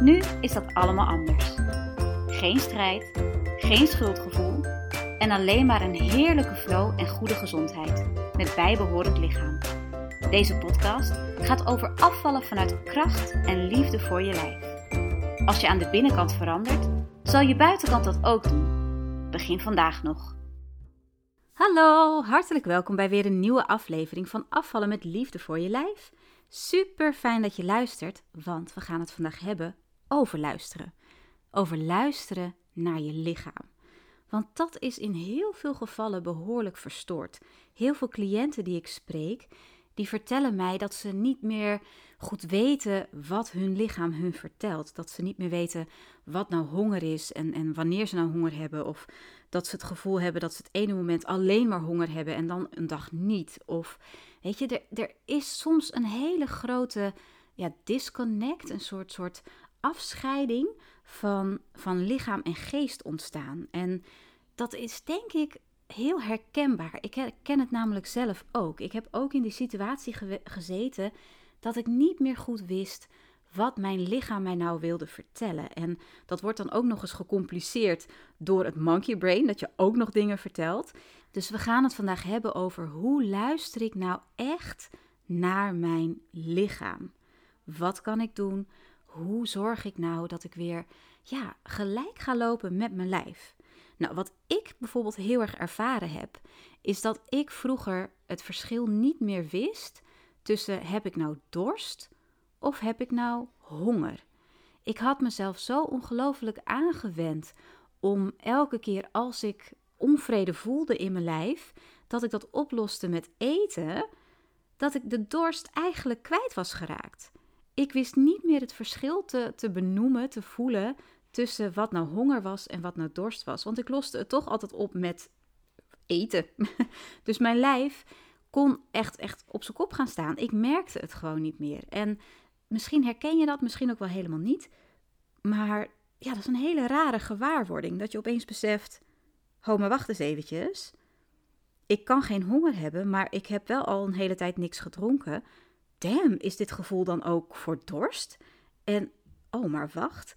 Nu is dat allemaal anders. Geen strijd, geen schuldgevoel en alleen maar een heerlijke flow en goede gezondheid met bijbehorend lichaam. Deze podcast gaat over afvallen vanuit kracht en liefde voor je lijf. Als je aan de binnenkant verandert, zal je buitenkant dat ook doen. Begin vandaag nog. Hallo, hartelijk welkom bij weer een nieuwe aflevering van Afvallen met liefde voor je lijf. Super fijn dat je luistert, want we gaan het vandaag hebben over luisteren. Over luisteren naar je lichaam. Want dat is in heel veel gevallen behoorlijk verstoord. Heel veel cliënten die ik spreek, die vertellen mij dat ze niet meer goed weten wat hun lichaam hun vertelt. Dat ze niet meer weten wat nou honger is en, en wanneer ze nou honger hebben. Of dat ze het gevoel hebben dat ze het ene moment alleen maar honger hebben en dan een dag niet. Of weet je, er, er is soms een hele grote ja, disconnect, een soort, soort afscheiding van, van lichaam en geest ontstaan. En dat is denk ik heel herkenbaar. Ik herken het namelijk zelf ook. Ik heb ook in die situatie gezeten dat ik niet meer goed wist wat mijn lichaam mij nou wilde vertellen. En dat wordt dan ook nog eens gecompliceerd door het monkey brain, dat je ook nog dingen vertelt. Dus we gaan het vandaag hebben over hoe luister ik nou echt naar mijn lichaam? Wat kan ik doen? Hoe zorg ik nou dat ik weer ja, gelijk ga lopen met mijn lijf? Nou, wat ik bijvoorbeeld heel erg ervaren heb, is dat ik vroeger het verschil niet meer wist tussen heb ik nou dorst of heb ik nou honger. Ik had mezelf zo ongelooflijk aangewend om elke keer als ik onvrede voelde in mijn lijf, dat ik dat oploste met eten, dat ik de dorst eigenlijk kwijt was geraakt. Ik wist niet meer het verschil te, te benoemen, te voelen tussen wat nou honger was en wat nou dorst was. Want ik loste het toch altijd op met eten. dus mijn lijf kon echt, echt op zijn kop gaan staan. Ik merkte het gewoon niet meer. En misschien herken je dat, misschien ook wel helemaal niet. Maar ja, dat is een hele rare gewaarwording. Dat je opeens beseft: ho, maar wacht eens eventjes. Ik kan geen honger hebben, maar ik heb wel al een hele tijd niks gedronken. Damn, is dit gevoel dan ook voor dorst? En oh, maar wacht.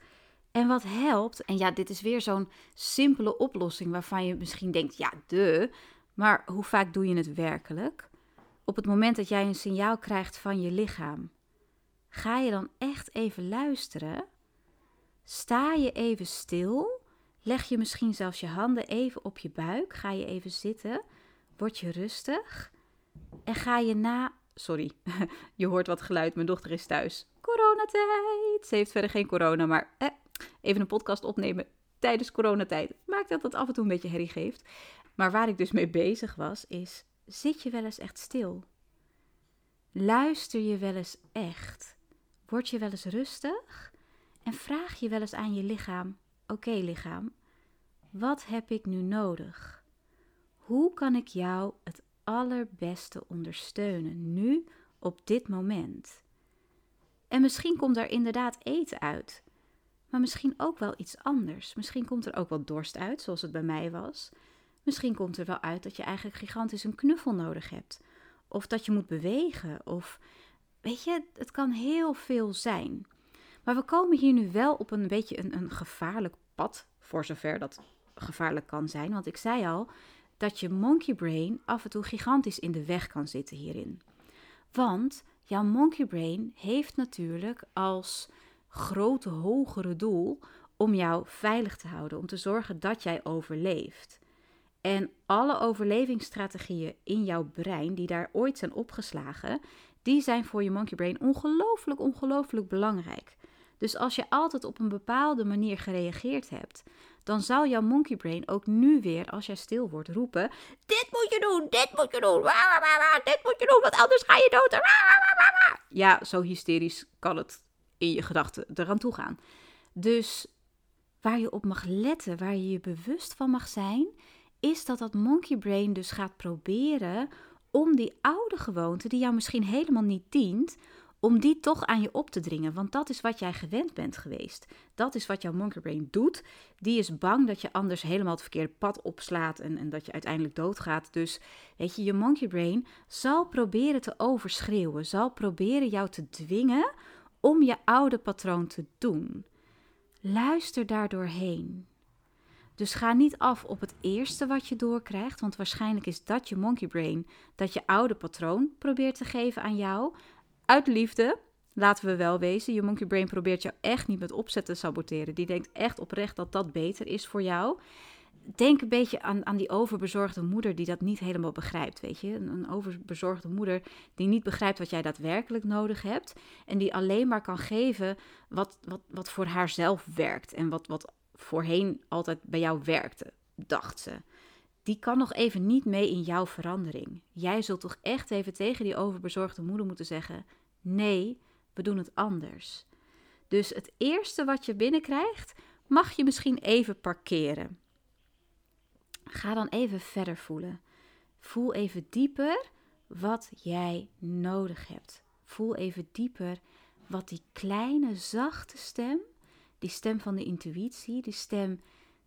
En wat helpt, en ja, dit is weer zo'n simpele oplossing waarvan je misschien denkt: ja, de. Maar hoe vaak doe je het werkelijk? Op het moment dat jij een signaal krijgt van je lichaam, ga je dan echt even luisteren? Sta je even stil? Leg je misschien zelfs je handen even op je buik? Ga je even zitten? Word je rustig? En ga je na. Sorry, je hoort wat geluid. Mijn dochter is thuis. Coronatijd. Ze heeft verder geen corona, maar eh, even een podcast opnemen tijdens coronatijd maakt dat het af en toe een beetje herrie geeft. Maar waar ik dus mee bezig was, is: zit je wel eens echt stil? Luister je wel eens echt? Word je wel eens rustig? En vraag je wel eens aan je lichaam: Oké, lichaam, wat heb ik nu nodig? Hoe kan ik jou het allerbeste ondersteunen nu op dit moment? En misschien komt er inderdaad eten uit, maar misschien ook wel iets anders. Misschien komt er ook wel dorst uit, zoals het bij mij was. Misschien komt er wel uit dat je eigenlijk gigantisch een knuffel nodig hebt. Of dat je moet bewegen. Of weet je, het kan heel veel zijn. Maar we komen hier nu wel op een beetje een, een gevaarlijk pad. Voor zover dat gevaarlijk kan zijn. Want ik zei al dat je monkey brain af en toe gigantisch in de weg kan zitten hierin. Want jouw monkey brain heeft natuurlijk als grote, hogere doel om jou veilig te houden, om te zorgen dat jij overleeft. En alle overlevingsstrategieën in jouw brein die daar ooit zijn opgeslagen, die zijn voor je monkey brain ongelooflijk, ongelooflijk belangrijk. Dus als je altijd op een bepaalde manier gereageerd hebt, dan zal jouw monkey brain ook nu weer, als jij stil wordt, roepen: Dit moet je doen, dit moet je doen, dit moet je doen, want anders ga je dood. Ja, zo hysterisch kan het in je gedachten eraan toe gaan. Dus waar je op mag letten, waar je je bewust van mag zijn, is dat dat monkey brain dus gaat proberen om die oude gewoonte, die jou misschien helemaal niet dient, om die toch aan je op te dringen. Want dat is wat jij gewend bent geweest. Dat is wat jouw monkey brain doet. Die is bang dat je anders helemaal het verkeerde pad opslaat en, en dat je uiteindelijk doodgaat. Dus weet je, je monkey brain zal proberen te overschreeuwen, zal proberen jou te dwingen om je oude patroon te doen. Luister daardoor heen. Dus ga niet af op het eerste wat je doorkrijgt, want waarschijnlijk is dat je monkey brain dat je oude patroon probeert te geven aan jou. Uit liefde, laten we wel wezen. Je monkey brain probeert jou echt niet met opzet te saboteren. Die denkt echt oprecht dat dat beter is voor jou. Denk een beetje aan, aan die overbezorgde moeder die dat niet helemaal begrijpt, weet je. Een, overbezorgde moeder die niet begrijpt wat jij daadwerkelijk nodig hebt. En die alleen maar kan geven wat, wat, wat voor haarzelf werkt en wat, wat voorheen altijd bij jou werkte, dacht ze. Die kan nog even niet mee in jouw verandering. Jij zult toch echt even tegen die overbezorgde moeder moeten zeggen: nee, we doen het anders. Dus het eerste wat je binnenkrijgt, mag je misschien even parkeren. Ga dan even verder voelen. Voel even dieper wat jij nodig hebt. Voel even dieper wat die kleine zachte stem die stem van de intuïtie, die stem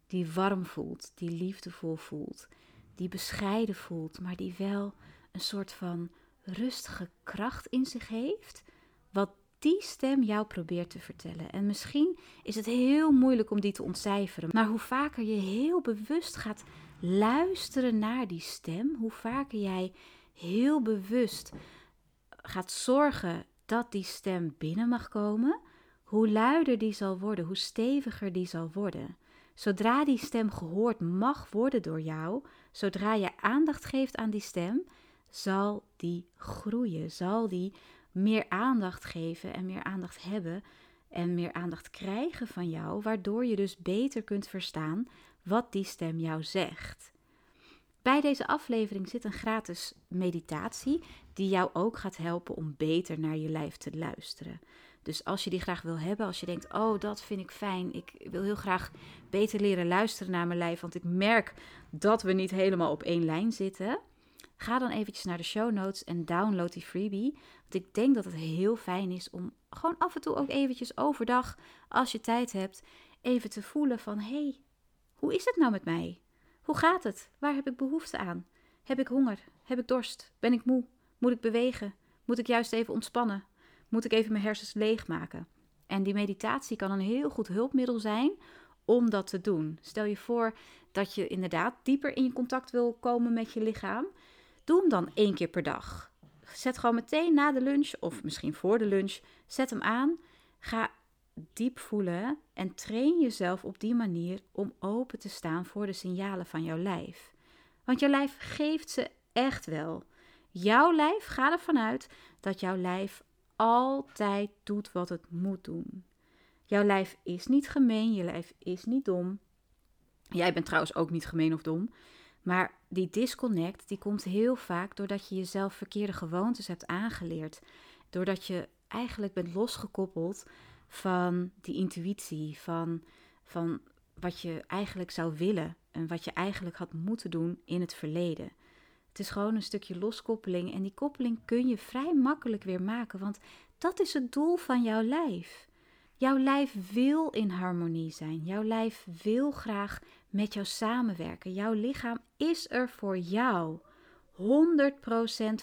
die warm voelt, die liefdevol voelt, die bescheiden voelt, maar die wel een soort van rustige kracht in zich heeft, wat die stem jou probeert te vertellen. En misschien is het heel moeilijk om die te ontcijferen, maar hoe vaker je heel bewust gaat luisteren naar die stem, hoe vaker jij heel bewust gaat zorgen dat die stem binnen mag komen, hoe luider die zal worden, hoe steviger die zal worden. Zodra die stem gehoord mag worden door jou, zodra je aandacht geeft aan die stem, zal die groeien, zal die meer aandacht geven en meer aandacht hebben en meer aandacht krijgen van jou, waardoor je dus beter kunt verstaan wat die stem jou zegt. Bij deze aflevering zit een gratis meditatie die jou ook gaat helpen om beter naar je lijf te luisteren. Dus als je die graag wil hebben, als je denkt, oh dat vind ik fijn, ik wil heel graag beter leren luisteren naar mijn lijf, want ik merk dat we niet helemaal op één lijn zitten. Ga dan eventjes naar de show notes en download die freebie. Want ik denk dat het heel fijn is om gewoon af en toe ook eventjes overdag, als je tijd hebt, even te voelen van, hé, hey, hoe is het nou met mij? Hoe gaat het? Waar heb ik behoefte aan? Heb ik honger? Heb ik dorst? Ben ik moe? Moet ik bewegen? Moet ik juist even ontspannen? Moet ik even mijn hersens leegmaken? En die meditatie kan een heel goed hulpmiddel zijn om dat te doen. Stel je voor dat je inderdaad dieper in contact wil komen met je lichaam. Doe hem dan één keer per dag. Zet gewoon meteen na de lunch of misschien voor de lunch. Zet hem aan. Ga diep voelen en train jezelf op die manier om open te staan voor de signalen van jouw lijf. Want jouw lijf geeft ze echt wel. Jouw lijf gaat ervan uit dat jouw lijf altijd doet wat het moet doen. Jouw lijf is niet gemeen, je lijf is niet dom. Jij bent trouwens ook niet gemeen of dom. Maar die disconnect die komt heel vaak doordat je jezelf verkeerde gewoontes hebt aangeleerd. Doordat je eigenlijk bent losgekoppeld van die intuïtie, van, van wat je eigenlijk zou willen en wat je eigenlijk had moeten doen in het verleden. Het is gewoon een stukje loskoppeling en die koppeling kun je vrij makkelijk weer maken, want dat is het doel van jouw lijf. Jouw lijf wil in harmonie zijn. Jouw lijf wil graag met jou samenwerken. Jouw lichaam is er voor jou 100%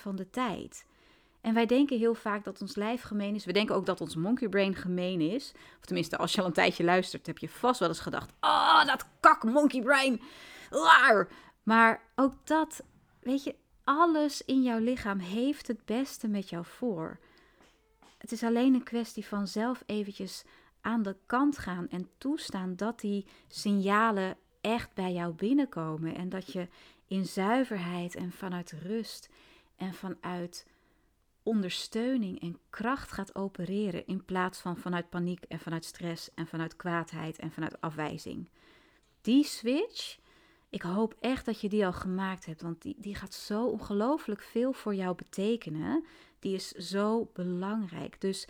van de tijd. En wij denken heel vaak dat ons lijf gemeen is. We denken ook dat ons monkey brain gemeen is. Of tenminste, als je al een tijdje luistert, heb je vast wel eens gedacht: Oh, dat kak monkey brain. Laar. Maar ook dat, weet je, alles in jouw lichaam heeft het beste met jou voor. Het is alleen een kwestie van zelf eventjes aan de kant gaan en toestaan dat die signalen echt bij jou binnenkomen. En dat je in zuiverheid en vanuit rust en vanuit ondersteuning en kracht gaat opereren in plaats van vanuit paniek en vanuit stress en vanuit kwaadheid en vanuit afwijzing. Die switch, ik hoop echt dat je die al gemaakt hebt, want die, die gaat zo ongelooflijk veel voor jou betekenen. Die is zo belangrijk. Dus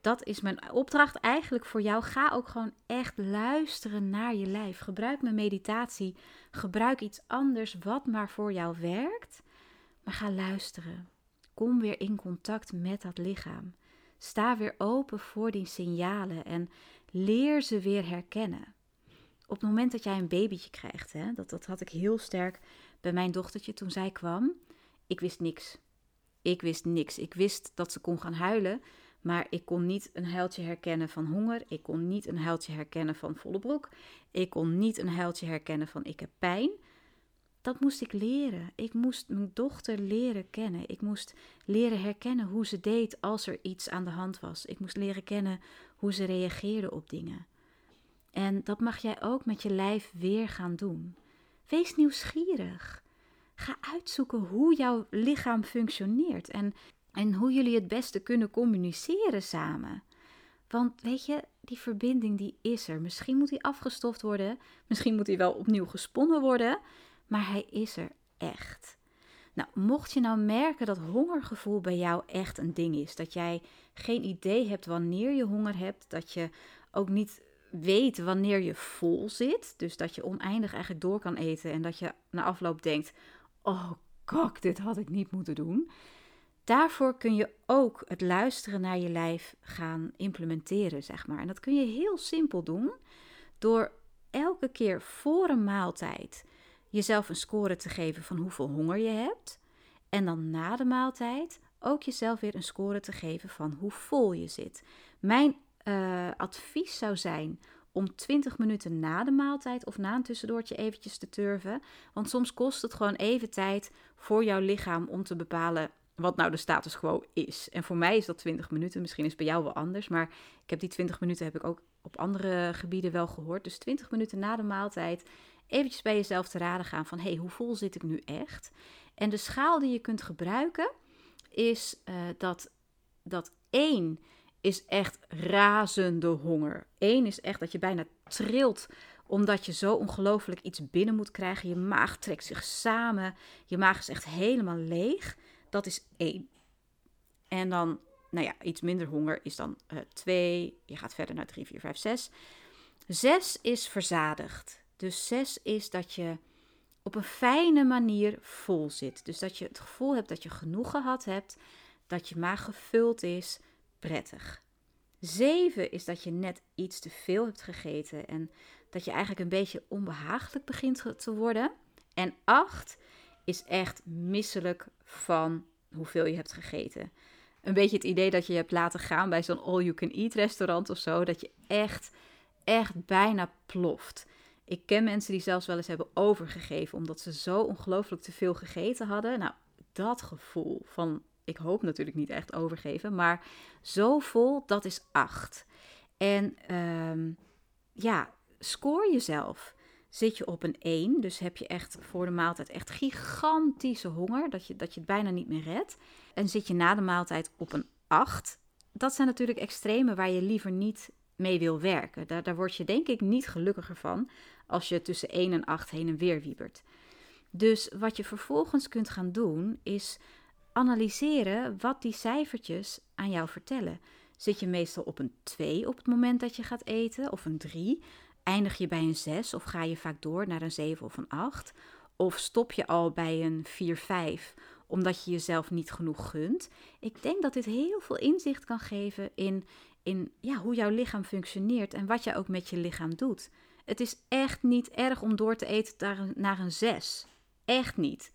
dat is mijn opdracht eigenlijk voor jou. Ga ook gewoon echt luisteren naar je lijf. Gebruik mijn meditatie. Gebruik iets anders wat maar voor jou werkt. Maar ga luisteren. Kom weer in contact met dat lichaam. Sta weer open voor die signalen en leer ze weer herkennen. Op het moment dat jij een babytje krijgt, hè, dat, dat had ik heel sterk bij mijn dochtertje toen zij kwam. Ik wist niks. Ik wist niks. Ik wist dat ze kon gaan huilen, maar ik kon niet een huiltje herkennen van honger. Ik kon niet een huiltje herkennen van volle broek. Ik kon niet een huiltje herkennen van ik heb pijn. Dat moest ik leren. Ik moest mijn dochter leren kennen. Ik moest leren herkennen hoe ze deed als er iets aan de hand was. Ik moest leren kennen hoe ze reageerde op dingen. En dat mag jij ook met je lijf weer gaan doen. Wees nieuwsgierig. Ga uitzoeken hoe jouw lichaam functioneert en, en hoe jullie het beste kunnen communiceren samen. Want weet je, die verbinding die is er. Misschien moet die afgestoft worden, misschien moet die wel opnieuw gesponnen worden, maar hij is er echt. Nou, mocht je nou merken dat hongergevoel bij jou echt een ding is, dat jij geen idee hebt wanneer je honger hebt, dat je ook niet weet wanneer je vol zit, dus dat je oneindig eigenlijk door kan eten en dat je na afloop denkt: oh kak, dit had ik niet moeten doen. Daarvoor kun je ook het luisteren naar je lijf gaan implementeren, zeg maar. En dat kun je heel simpel doen door elke keer voor een maaltijd jezelf een score te geven van hoeveel honger je hebt. En dan na de maaltijd ook jezelf weer een score te geven van hoe vol je zit. Mijn uh, advies zou zijn om 20 minuten na de maaltijd of na een tussendoortje eventjes te turven. Want soms kost het gewoon even tijd voor jouw lichaam om te bepalen wat nou de status quo is. En voor mij is dat 20 minuten. Misschien is bij jou wel anders. Maar ik heb die 20 minuten heb ik ook op andere gebieden wel gehoord. Dus 20 minuten na de maaltijd eventjes bij jezelf te raden gaan van... hé, hey, hoe vol zit ik nu echt? En de schaal die je kunt gebruiken is uh, dat, dat 1 is echt razende honger. Eén is echt dat je bijna trilt omdat je zo ongelooflijk iets binnen moet krijgen. Je maag trekt zich samen. Je maag is echt helemaal leeg. Dat is één. En dan, nou ja, iets minder honger is dan uh, twee. Je gaat verder naar drie, vier, vijf, zes. Zes is verzadigd. Dus zes is dat je op een fijne manier vol zit. Dus dat je het gevoel hebt dat je genoeg gehad hebt. Dat je maag gevuld is prettig. Zeven is dat je net iets te veel hebt gegeten en dat je eigenlijk een beetje onbehagelijk begint te worden. En acht is echt misselijk van hoeveel je hebt gegeten. Een beetje het idee dat je hebt laten gaan bij zo'n all-you-can-eat restaurant of zo. Dat je echt, echt bijna ploft. Ik ken mensen die zelfs wel eens hebben overgegeven omdat ze zo ongelooflijk te veel gegeten hadden. Nou, dat gevoel van ik hoop natuurlijk niet echt overgeven, maar zo vol, dat is 8. En um, ja, score jezelf. Zit je op een 1, dus heb je echt voor de maaltijd echt gigantische honger, dat je, dat je het bijna niet meer redt. En zit je na de maaltijd op een 8, dat zijn natuurlijk extreme waar je liever niet mee wil werken. Daar, daar word je denk ik niet gelukkiger van als je tussen 1 en 8 heen en weer wiebert. Dus wat je vervolgens kunt gaan doen, is analyseren wat die cijfertjes aan jou vertellen. Zit je meestal op een 2 op het moment dat je gaat eten, of een 3? Eindig je bij een 6 of ga je vaak door naar een 7 of een 8? Of stop je al bij een 4, 5 omdat je jezelf niet genoeg gunt? Ik denk dat dit heel veel inzicht kan geven in, in ja, hoe jouw lichaam functioneert en wat jij ook met je lichaam doet. Het is echt niet erg om door te eten naar een, naar een 6. Echt niet.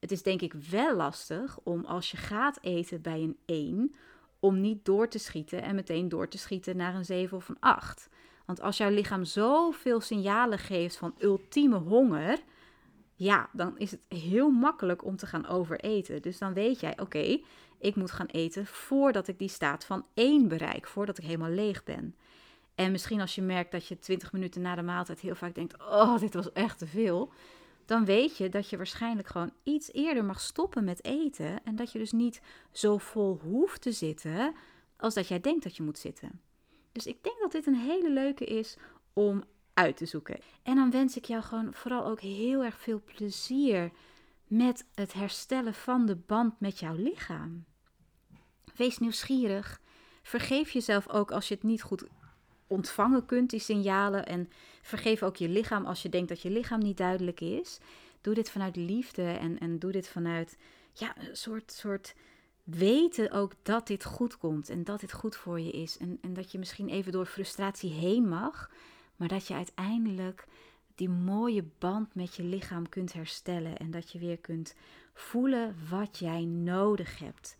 Het is denk ik wel lastig om als je gaat eten bij een 1, om niet door te schieten en meteen door te schieten naar een 7 of een 8. Want als jouw lichaam zoveel signalen geeft van ultieme honger, ja, dan is het heel makkelijk om te gaan overeten. Dus dan weet jij, oké, ik moet gaan eten voordat ik die staat van 1 bereik, voordat ik helemaal leeg ben. En misschien als je merkt dat je 20 minuten na de maaltijd heel vaak denkt: Oh, dit was echt te veel dan weet je dat je waarschijnlijk gewoon iets eerder mag stoppen met eten. En dat je dus niet zo vol hoeft te zitten als dat jij denkt dat je moet zitten. Dus ik denk dat dit een hele leuke is om uit te zoeken. En dan wens ik jou gewoon vooral ook heel erg veel plezier met het herstellen van de band met jouw lichaam. Wees nieuwsgierig. vergeef jezelf ook als je het niet goed ontvangen kunt, die signalen. En vergeef ook je lichaam als je denkt dat je lichaam niet duidelijk is. Doe dit vanuit liefde en, en doe dit vanuit ja, een soort, soort weten ook dat dit goed komt en dat dit goed voor je is. En, en dat je misschien even door frustratie heen mag, maar dat je uiteindelijk die mooie band met je lichaam kunt herstellen en dat je weer kunt voelen wat jij nodig hebt.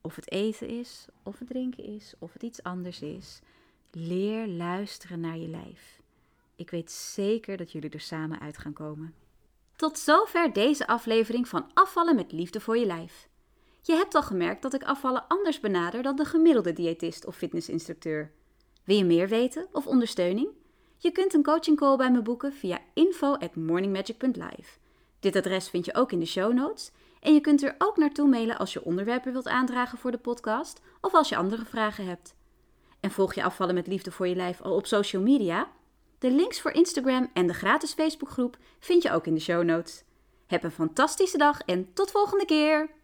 Of het eten is, of het drinken is, of het iets anders is. Leer luisteren naar je lijf. Ik weet zeker dat jullie er samen uit gaan komen. Tot zover deze aflevering van Afvallen met Liefde voor je Lijf. Je hebt al gemerkt dat ik afvallen anders benader dan de gemiddelde diëtist of fitnessinstructeur. Wil je meer weten of ondersteuning? Je kunt een coaching call bij me boeken via info at morningmagic.live. Dit adres vind je ook in de show notes. En je kunt er ook naartoe mailen als je onderwerpen wilt aandragen voor de podcast of als je andere vragen hebt. En volg je afvallen met liefde voor je lijf al op social media? De links voor Instagram en de gratis Facebookgroep vind je ook in de show notes. Heb een fantastische dag en tot volgende keer!